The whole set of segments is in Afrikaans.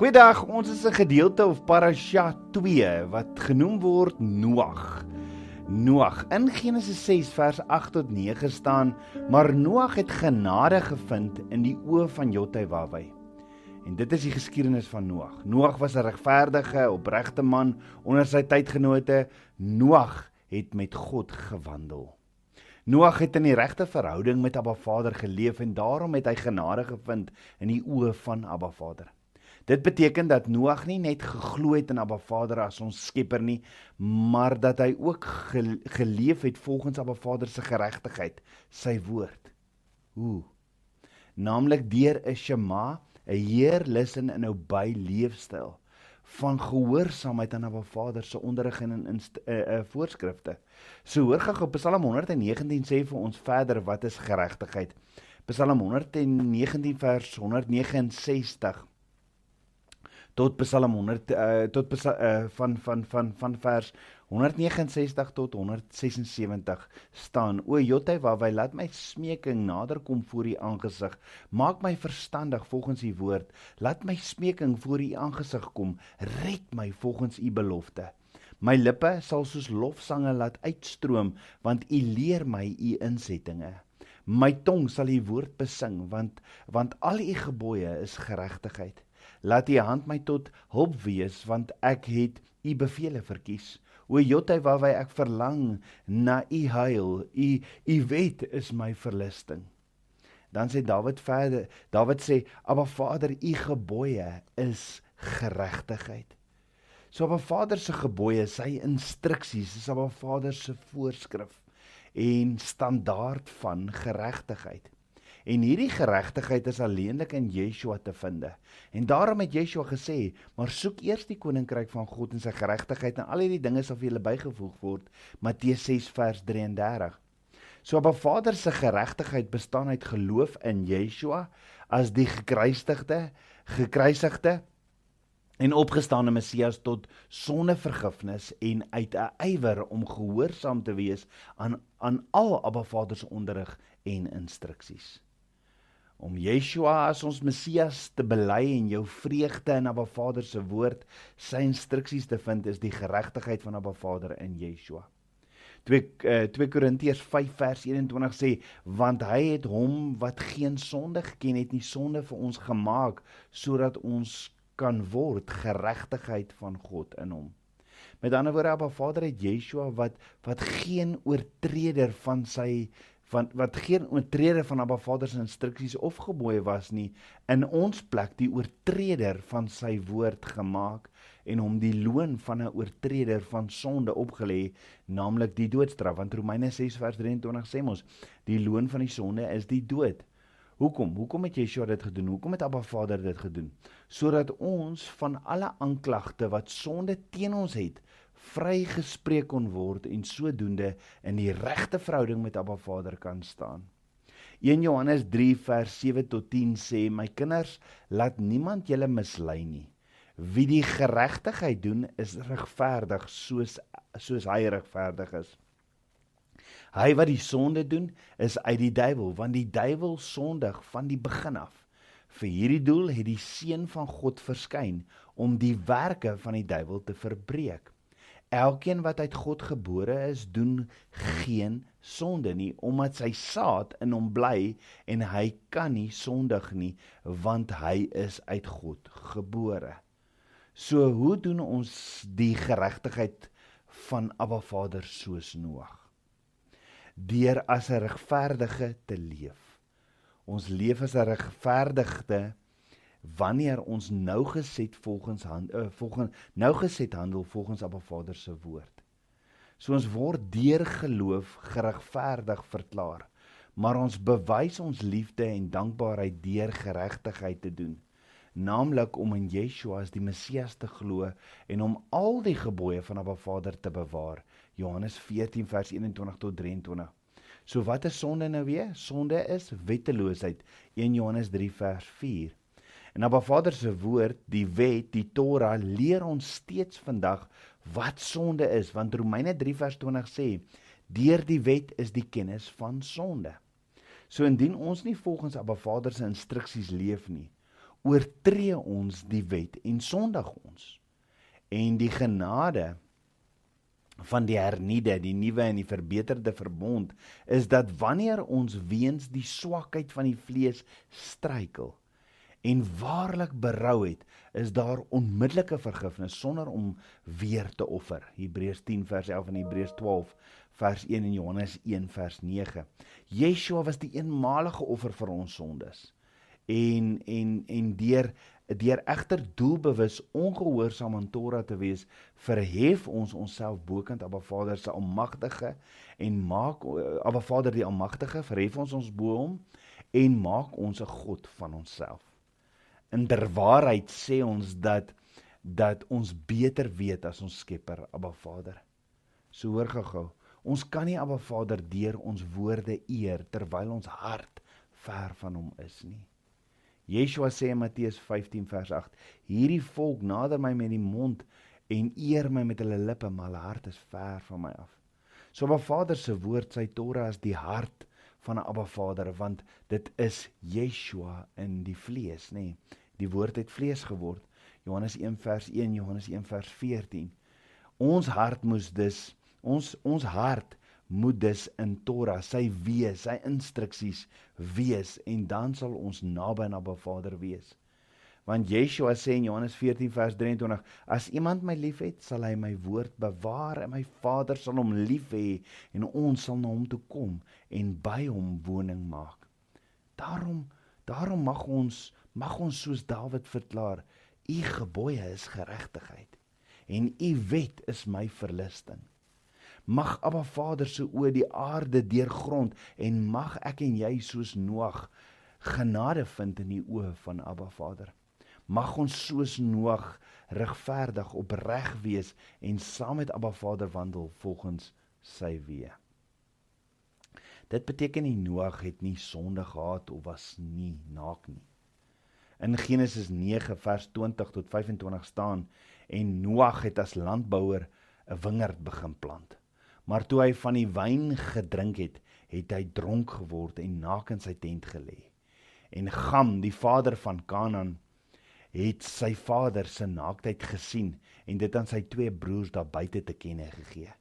Goeiedag, ons is 'n gedeelte of Parasha 2 wat genoem word Noag. Noag in Genesis 6 vers 8 tot 9 staan, maar Noag het genade gevind in die oë van Jothewawai. En dit is die geskiedenis van Noag. Noag was 'n regverdige, opregte man onder sy tydgenote. Noag het met God gewandel. Noag het in die regte verhouding met Abba Vader geleef en daarom het hy genade gevind in die oë van Abba Vader. Dit beteken dat Noag nie net geglo het in Abba Vader as ons Skepper nie, maar dat hy ook geleef het volgens Abba Vader se geregtigheid, sy woord. Hoe? Naamlik deur 'n Shema, 'n Heer luister in 'n by leefstyl van gehoorsaamheid aan Abba Vader se onderrig en in 'n uh, uh, voorskrifte. So hoor op Psalm 119 sê vir ons verder wat is geregtigheid. Psalm 119 vers 169 tot Psalm 100 uh, tot uh, van van van van vers 169 tot 176 staan o Jotte waar wy laat my smeking nader kom voor u aangesig. Maak my verstandig volgens u woord. Laat my smeking voor u aangesig kom. Red my volgens u belofte. My lippe sal soos lofsange laat uitstroom want u leer my u insettinge. My tong sal u woord besing want want al u gebooie is geregtigheid Laat U hand my tot hulp wees want ek het U beveel verkies. O Jotte waar wy ek verlang na U heil. U U wet is my verlusting. Dan sê Dawid verder, Dawid sê: "Aba Vader, U gebooie is geregtigheid." So Aba Vader se gebooie, sy instruksies, is Aba Vader se voorskrif en standaard van geregtigheid. En hierdie geregtigheid is alleenlik in Yeshua te vind. En daarom het Yeshua gesê, maar soek eers die koninkryk van God en sy geregtigheid en al hierdie dinge sal vir julle bygevoeg word. Matteus 6 vers 33. So op 'n Vader se geregtigheid bestaan uit geloof in Yeshua as die gekruisigde, gekruisigde en opgestane Messias tot sondevergifnis en uit 'n ywer om gehoorsaam te wees aan aan al Abba Vader se onderrig en instruksies om Yeshua as ons Messias te bely en jou vreugde in Abba Vader se woord, sy instruksies te vind is die geregtigheid van Abba Vader in Yeshua. 2 uh, 2 Korintiërs 5 vers 21 sê want hy het hom wat geen sonde geken het nie sonde vir ons gemaak sodat ons kan word geregtigheid van God in hom. Met ander woorde Abba Vader het Yeshua wat wat geen oortreder van sy want wat geen oortreder van Abba Vader se instruksies of gebooie was nie in ons plek die oortreder van sy woord gemaak en hom die loon van 'n oortreder van sonde opgelê naamlik die doodstraf. Want Romeine 6 vers 23 sê mos die loon van die sonde is die dood. Hoekom? Hoekom het Yeshua dit gedoen? Hoekom het Abba Vader dit gedoen? Sodat ons van alle aanklagte wat sonde teen ons het vrygespreek kon word en sodoende in die regte verhouding met Abba Vader kan staan. 1 Johannes 3 vers 7 tot 10 sê my kinders laat niemand julle mislei nie. Wie die geregtigheid doen is regverdig soos soos hy regverdig is. Hy wat die sonde doen is uit die duiwel want die duiwel sondig van die begin af. Vir hierdie doel het die seun van God verskyn om die werke van die duiwel te verbreek. Elkeen wat uit God gebore is, doen geen sonde nie omdat sy saad in hom bly en hy kan nie sondig nie want hy is uit God gebore. So hoe doen ons die geregtigheid van Abba Vader soos Noag? Deur as 'n regverdige te leef. Ons leef as 'n regverdige wanneer ons nou geset volgens hand uh, volgens nou geset handel volgens Abba Vader se woord. So ons word deur geloof geregverdig verklaar, maar ons bewys ons liefde en dankbaarheid deur geregtigheid te doen, naamlik om in Yeshua as die Messias te glo en om al die gebooie van Abba Vader te bewaar. Johannes 14 vers 21 tot 23. So wat is sonde nou weer? Sonde is wetteloosheid. 1 Johannes 3 vers 4. En Abba Vader se woord, die wet, die Torah leer ons steeds vandag wat sonde is, want Romeine 3 vers 20 sê: "Deur die wet is die kennis van sonde." So indien ons nie volgens Abba Vader se instruksies leef nie, oortree ons die wet en sondig ons. En die genade van die hernieude, die nuwe en die verbeterde verbond is dat wanneer ons weens die swakheid van die vlees struikel en waarlik berou het, is daar onmiddellike vergifnis sonder om weer te offer. Hebreërs 10 vers 11 en Hebreërs 12 vers 1 en Johannes 1 vers 9. Yeshua was die eenmalige offer vir ons sondes. En en en deur deur egter doelbewus ongehoorsaam aan Torah te wees, verhef ons onsself bokant Abba Vader se almagtige en maak Abba Vader die almagtige, verhef ons ons bo hom en maak ons 'n god van onsself. In der waarheid sê ons dat dat ons beter weet as ons Skepper Abba Vader. So hoor gou-gou, ons kan nie Abba Vader deur ons woorde eer terwyl ons hart ver van hom is nie. Yeshua sê in Matteus 15 vers 8: Hierdie volk nader my met die mond en eer my met hulle lippe, maar hulle hart is ver van my af. So Abba Vader se woord, sy Torah is die hart van 'n Abba Vader want dit is Yeshua in die vlees, nê. Nee. Die woord het vlees geword. Johannes 1 vers 1, Johannes 1 vers 14. Ons hart moes dus ons ons hart moet dus in Torah, sy wees, sy instruksies wees en dan sal ons naby aan Abba Vader wees. Want Yeshua sê in Johannes 14 vers 23: As iemand my liefhet, sal hy my woord bewaar en my Vader sal hom lief hê en ons sal na hom toe kom en by hom woning maak. Daarom daarom mag ons mag ons soos Dawid verklaar: U gebooie is geregtigheid en u wet is my verlusting. Mag Abba Vader se oë die aarde deurgrond en mag ek en jy soos Noag genade vind in die oë van Abba Vader. Mag ons soos Noag regverdig opreg wees en saam met Abba Vader wandel volgens sy weë. Dit beteken nie Noag het nie sonde gehad of was nie naak nie. In Genesis 9 vers 20 tot 25 staan en Noag het as landbouer 'n wingerd begin plant. Maar toe hy van die wyn gedrink het, het hy dronk geword en naak in sy tent gelê. En Gam, die vader van Kanaan, het sy vader se naaktheid gesien en dit aan sy twee broers daar buite te kenne gegee.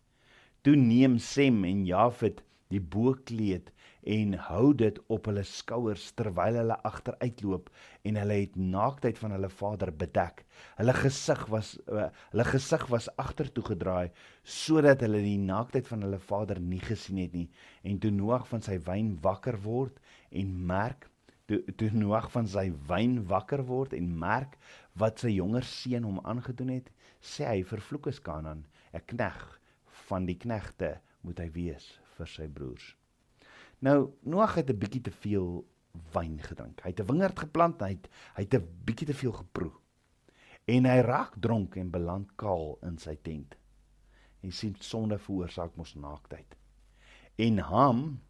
Toe neem Sem en Jafet die boekleed en hou dit op hulle skouers terwyl hulle agteruitloop en hulle het naaktheid van hulle vader bedek. Hulle gesig was uh, hulle gesig was agtertoe gedraai sodat hulle die naaktheid van hulle vader nie gesien het nie. En toe Noag van sy wyn wakker word en merk toe, toe Noag van sy wyn wakker word en merk wat sy jonger seun hom aangedoen het, sê hy vervloek is Kanaan, 'n knegg van die knegte moet hy wees vir sy broers. Nou Noag het 'n bietjie te veel wyn gedrink. Hy het 'n wingerd geplant, hy het hy het 'n bietjie te veel geproe. En hy raak dronk en beland kaal in sy tent. En sien sonde veroorsaak mos naaktheid. En Ham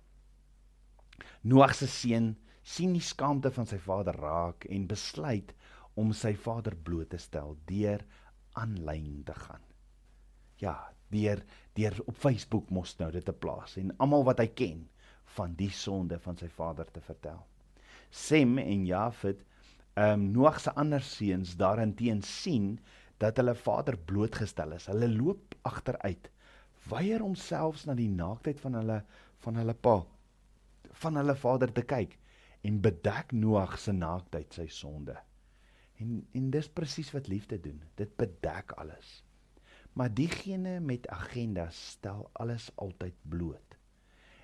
Noag se seun sien die skaamte van sy vader raak en besluit om sy vader bloot te stel deur aanlyn te gaan. Ja, deur deur op Facebook mos nou dit te plaas en almal wat hy ken van die sonde van sy vader te vertel. Sem en Jafet, ehm um, Noag se ander seuns daarenteen sien dat hulle vader blootgestel is. Hulle loop agteruit, weier homself na die naaktheid van hulle van hulle pa, van hulle vader te kyk en bedek Noag se naaktheid, sy sonde. En en dis presies wat liefde doen. Dit bedek alles. Maar diegene met agendas stel alles altyd bloot.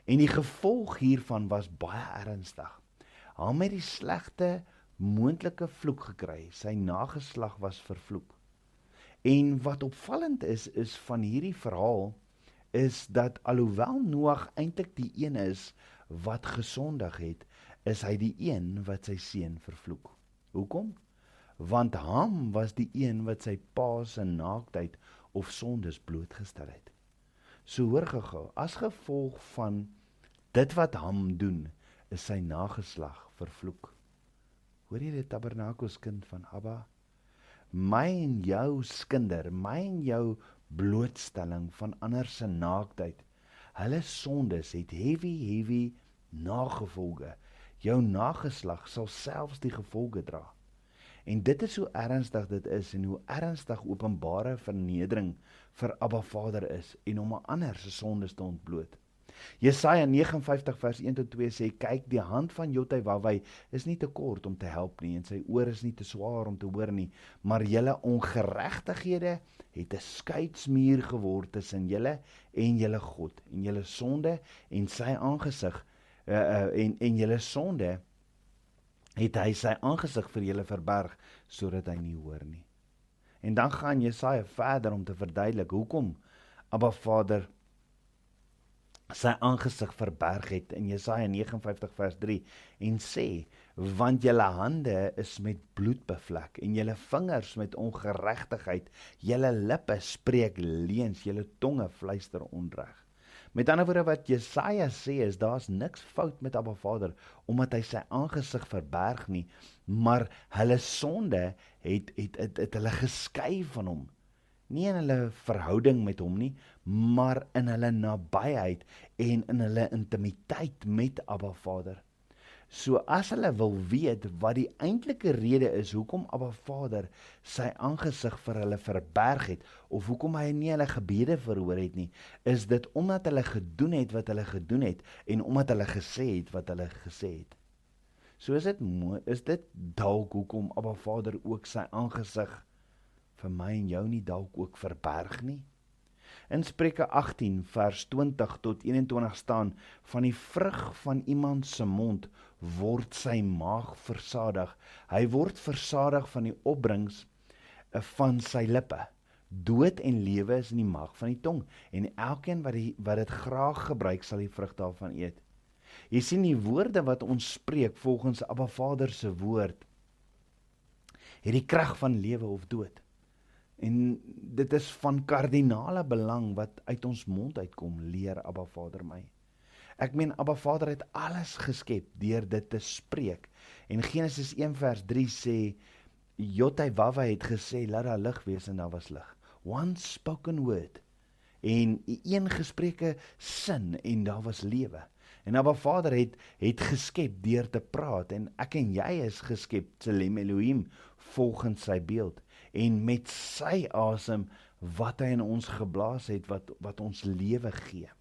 En die gevolg hiervan was baie ernstig. Ham het die slegte moontlike vloek gekry. Sy nageslag was vervloek. En wat opvallend is is van hierdie verhaal is dat alhoewel Noag eintlik die een is wat gesondig het, is hy die een wat sy seun vervloek. Hoekom? Want Ham was die een wat sy pa se naaktheid of sondes blootgestel het. So hoor gehou, as gevolg van dit wat hom doen, is sy nageslag vervloek. Hoor jy dit tabernakels kind van Abba? My en jou skinder, my en jou blootstelling van ander se naaktheid. Hulle sondes het heavy heavy nagevolge. Jou nageslag sal selfs die gevolge dra. En dit is hoe ernstig dit is en hoe ernstig openbare vernedering vir Abba Vader is en om 'n ander se sondes te ontbloot. Jesaja 59 vers 1 tot 2 sê kyk die hand van Jothawai is nie te kort om te help nie en sy oor is nie te swaar om te hoor nie maar julle ongeregtighede het 'n skeidsmuur geword tussen julle en julle God en julle sonde en sy aangesig uh, uh, en en julle sonde het hy sy aangesig vir julle verberg sodat hy nie hoor nie. En dan gaan Jesaja verder om te verduidelik hoekom Abba Vader sy aangesig verberg het in Jesaja 59 vers 3 en sê want julle hande is met bloed bevlek en julle vingers met ongeregtigheid julle lippe spreek leuns julle tonge fluister onreg Met ander woorde wat Jesaja sê is daar's niks fout met Abba Vader omdat hy sy aangesig verberg nie, maar hulle sonde het het het, het hulle geskei van hom. Nie in hulle verhouding met hom nie, maar in hulle nabyheid en in hulle intimiteit met Abba Vader. So as hulle wil weet wat die eintlike rede is hoekom Abba Vader sy aangesig vir hulle verberg het of hoekom hy nie hulle gebede verhoor het nie, is dit omdat hulle gedoen het wat hulle gedoen het en omdat hulle gesê het wat hulle gesê het. So is dit is dit dalk hoekom Abba Vader ook sy aangesig vir my en jou nie dalk ook verberg nie. In Spreuke 18 vers 20 tot 21 staan van die vrug van iemand se mond word sy maag versadig. Hy word versadig van die opbrengs eh, van sy lippe. Dood en lewe is in die maag van die tong en elkeen wat die wat dit graag gebruik sal die vrug daarvan eet. Jy sien die woorde wat ons spreek volgens Abba Vader se woord het die krag van lewe of dood. En dit is van kardinale belang wat uit ons mond uitkom, leer Abba Vader my. Ek meen Abba Vader het alles geskep deur dit te spreek. En Genesis 1 vers 3 sê Jothawah het gesê laat daar lig wees en daar was lig. One spoken word en een gespreeke sin en daar was lewe. En Abba Vader het het geskep deur te praat en ek en jy is geskep Tselem Elohim volgens sy beeld en met sy asem wat hy in ons geblaas het wat wat ons lewe gee.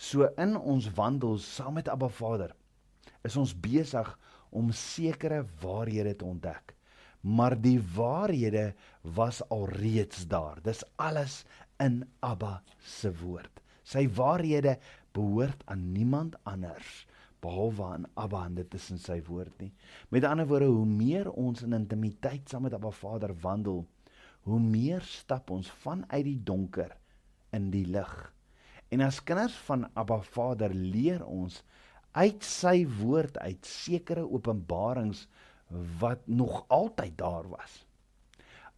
So in ons wandel saam met Abba Vader is ons besig om sekere waarhede te ontdek. Maar die waarhede was al reeds daar. Dis alles in Abba se woord. Sy waarhede behoort aan niemand anders behalwe aan Abba en dit is in sy woord nie. Met ander woorde, hoe meer ons in intimiteit saam met Abba Vader wandel, hoe meer stap ons vanuit die donker in die lig. En as kinders van Abba Vader leer ons uit sy woord uit sekere openbarings wat nog altyd daar was.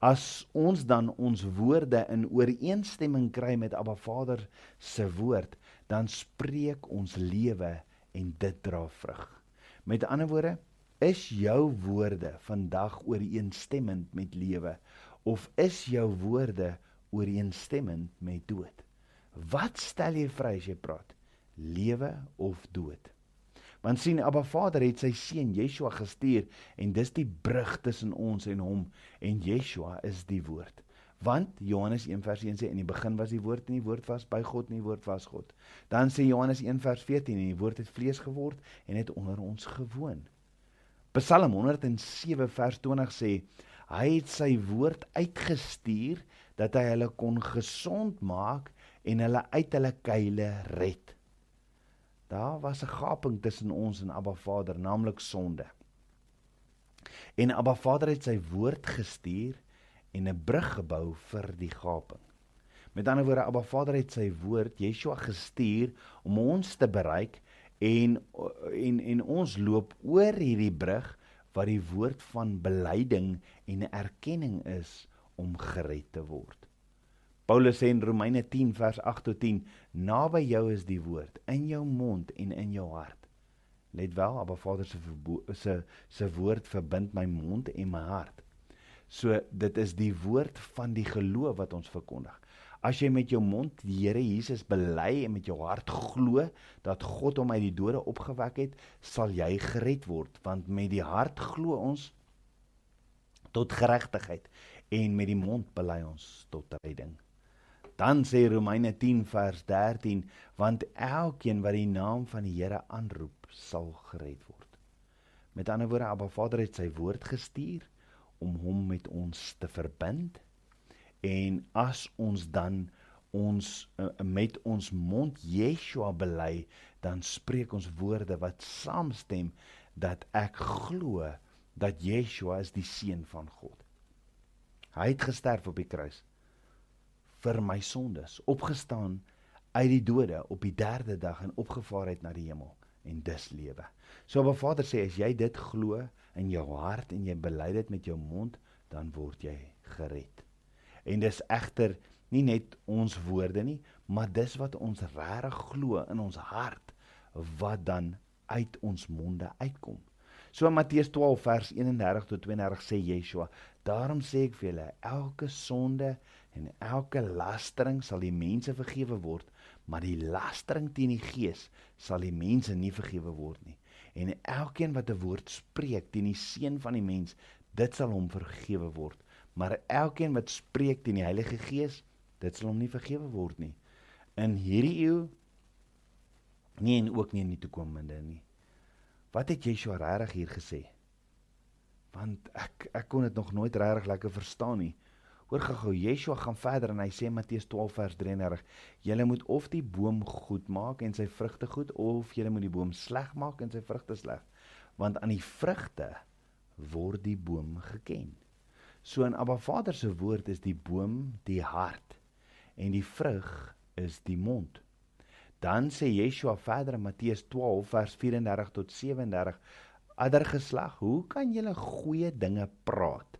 As ons dan ons woorde in ooreenstemming kry met Abba Vader se woord, dan spreek ons lewe en dit dra vrug. Met ander woorde, is jou woorde vandag ooreenstemmend met lewe of is jou woorde ooreenstemmend met dood? Wat stel jy vry as jy praat? Lewe of dood? Want sien Abba Vader het sy seun Yeshua gestuur en dis die brug tussen ons en hom en Yeshua is die woord. Want Johannes 1:1 sê in die begin was die woord en die woord was by God en die woord was God. Dan sê Johannes 1:14 en die woord het vlees geword en het onder ons gewoon. Psalm 107 vers 20 sê hy het sy woord uitgestuur dat hy hulle kon gesond maak en hulle uit hulle kuile red. Daar was 'n gaping tussen ons en Abba Vader, naamlik sonde. En Abba Vader het sy woord gestuur en 'n brug gebou vir die gaping. Met ander woorde, Abba Vader het sy woord, Yeshua, gestuur om ons te bereik en en en ons loop oor hierdie brug wat die woord van belyding en erkenning is om gered te word. Paulus sê in Romeine 10 vers 8 tot 10: Naby jou is die woord in jou mond en in jou hart. Let wel, Abba Vader se se se woord verbind my mond en my hart. So dit is die woord van die geloof wat ons verkondig. As jy met jou mond die Here Jesus bely en met jou hart glo dat God hom uit die dode opgewek het, sal jy gered word, want met die hart glo ons tot geregtigheid en met die mond bely ons tot redding. Dan sê Romeine 10 vers 13 want elkeen wat die naam van die Here aanroep sal gered word. Met ander woorde Abba Vader het sy woord gestuur om hom met ons te verbind en as ons dan ons uh, met ons mond Yeshua bely dan spreek ons woorde wat saamstem dat ek glo dat Yeshua is die seun van God. Hy het gesterf op die kruis vir my sondes, opgestaan uit die dode op die 3de dag en opgevaar het na die hemel en dis lewe. So wat Vader sê as jy dit glo in jou hart en jy bely dit met jou mond, dan word jy gered. En dis egter nie net ons woorde nie, maar dis wat ons regtig glo in ons hart wat dan uit ons monde uitkom. So Matteus 12 vers 31 tot 32 sê Yeshua, daarom sê ek vir julle, elke sonde en elke lastering sal die mense vergewe word, maar die lastering teen die gees sal die mense nie vergewe word nie. En elkeen wat 'n woord spreek teen die seun van die mens, dit sal hom vergewe word. Maar elkeen wat spreek teen die Heilige Gees, dit sal hom nie vergewe word nie. In hierdie eeu nie en ook nie in die toekomende nie. Wat het Yeshua regtig hier gesê? Want ek ek kon dit nog nooit regtig lekker verstaan nie. Hoor gou-gou, Yeshua gaan verder en hy sê Matteus 12 vers 33: "Julle moet of die boom goed maak en sy vrugte goed of julle moet die boom sleg maak en sy vrugte sleg, want aan die vrugte word die boom geken." So in Abba Vader se woord is die boom die hart en die vrug is die mond. Dan sê Yeshua verder in Matteus 12 vers 34 tot 37: Adder geslag, hoe kan julle goeie dinge praat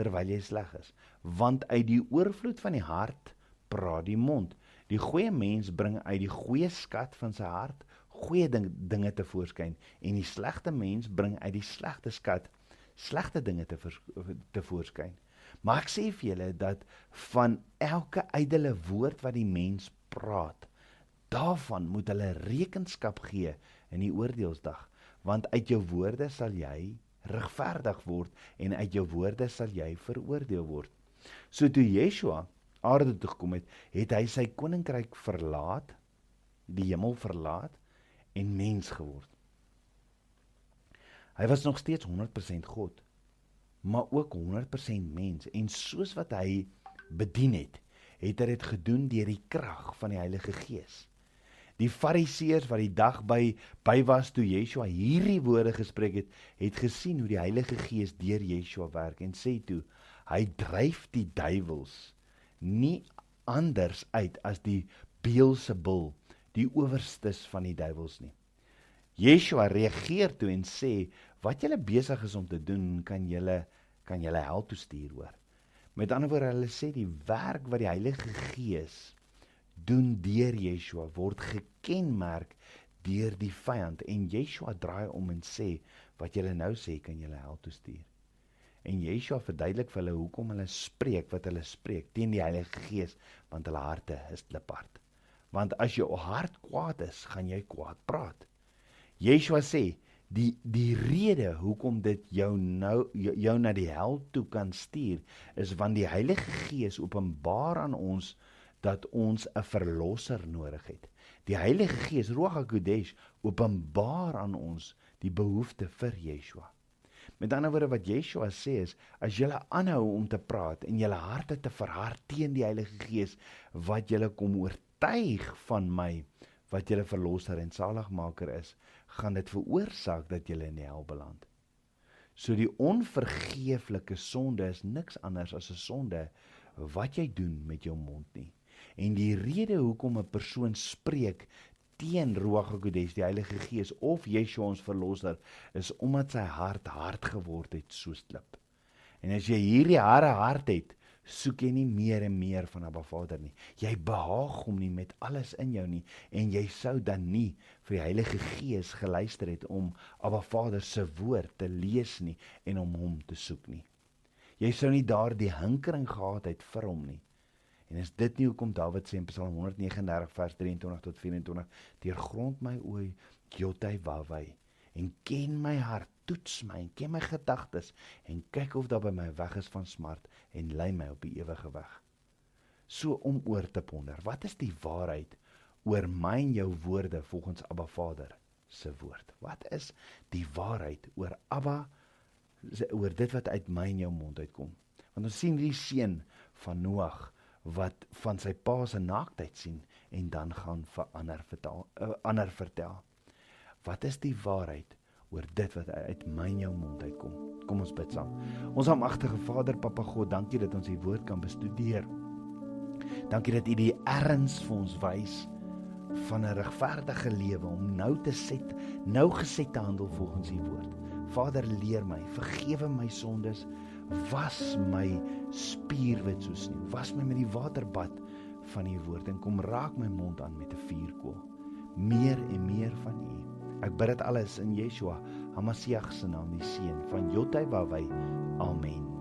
terwyl jy sleg is? Want uit die oorvloed van die hart praat die mond. Die goeie mens bring uit die goeie skat van sy hart goeie ding, dinge te voorskyn en die slegte mens bring uit die slegte skat slegte dinge te te voorskyn. Maar ek sê vir julle dat van elke ydelle woord wat die mens praat, daarvan moet hulle rekenskap gee in die oordeelsdag want uit jou woorde sal jy regverdig word en uit jou woorde sal jy veroordeel word. So toe Yeshua aarde toe gekom het, het hy sy koninkryk verlaat, die hemel verlaat en mens geword. Hy was nog steeds 100% God, maar ook 100% mens en soos wat hy bedien het, het hy dit gedoen deur die krag van die Heilige Gees. Die Fariseërs wat die dag by by was toe Yeshua hierdie woorde gespreek het, het gesien hoe die Heilige Gees deur Yeshua werk en sê toe hy dryf die duiwels nie anders uit as die Beelzebul, die owerstes van die duiwels nie. Yeshua reageer toe en sê wat julle besig is om te doen, kan julle kan julle hel toe stuur hoor. Met ander woorde, hulle sê die werk wat die Heilige Gees doen deur Yeshua word gekenmerk deur die vyand en Yeshua draai om en sê wat julle nou sê kan julle hel toe stuur. En Yeshua verduidelik vir hulle hoekom hulle spreek wat hulle spreek teen die Heilige Gees want hulle harte is kliphard. Want as jou hart kwaad is, gaan jy kwaad praat. Yeshua sê die die rede hoekom dit jou nou jou, jou na die hel toe kan stuur is want die Heilige Gees openbaar aan ons dat ons 'n verlosser nodig het. Die Heilige Gees, Ruach HaKodesh, openbaar aan ons die behoefte vir Yeshua. Met ander woorde wat Yeshua sê is, as jy aanhou om te praat en jou harte te verhard teen die Heilige Gees wat jy kom oortuig van my wat jy verlosser en saligmaker is, gaan dit veroorsaak dat jy in die hel beland. So die onvergeeflike sonde is niks anders as 'n sonde wat jy doen met jou mond nie. En die rede hoekom 'n persoon spreek teen Ruach HaKodesh, die Heilige Gees of Yeshua ons verlosser, is omdat sy hart hard geword het soos klip. En as jy hierdie harde hart het, soek jy nie meer en meer van Abba Vader nie. Jy behaag hom nie met alles in jou nie en jy sou dan nie vir die Heilige Gees geluister het om Abba Vader se woord te lees nie en om hom te soek nie. Jy sou nie daardie hinkering gehad het vir hom nie. En is dit nie hoekom Dawid sê in Psalm 139 vers 23 tot 24: "Deur grond my oë, Jotai wawai, en ken my hart toets my en ken my gedagtes en kyk of daar by my weg is van smart en lei my op die ewige weg. So om oor te ponder, wat is die waarheid oor my en jou woorde volgens Abba Vader se woord? Wat is die waarheid oor Abba oor dit wat uit my en jou mond uitkom? Want ons sien hierdie seun van Noag wat van sy pa se naaktheid sien en dan gaan vir ander vertel, uh, ander vertel. Wat is die waarheid oor dit wat uit my en jou mond uitkom? Kom ons bid saam. Ons almagtige Vader, Papa God, dankie dat ons U woord kan bestudeer. Dankie dat U die erns vir ons wys van 'n regverdige lewe om nou te set, nou geset te handel volgens U woord. Vader, leer my, vergewe my sondes, was my spierwit soos sneeu, was my met die waterbad van U woord en kom raak my mond aan met 'n vuurkoel. Meer en meer van U. Ek bid dit alles in Yeshua, Hamasiach se naam, die seun van Jotai Wawai. Amen.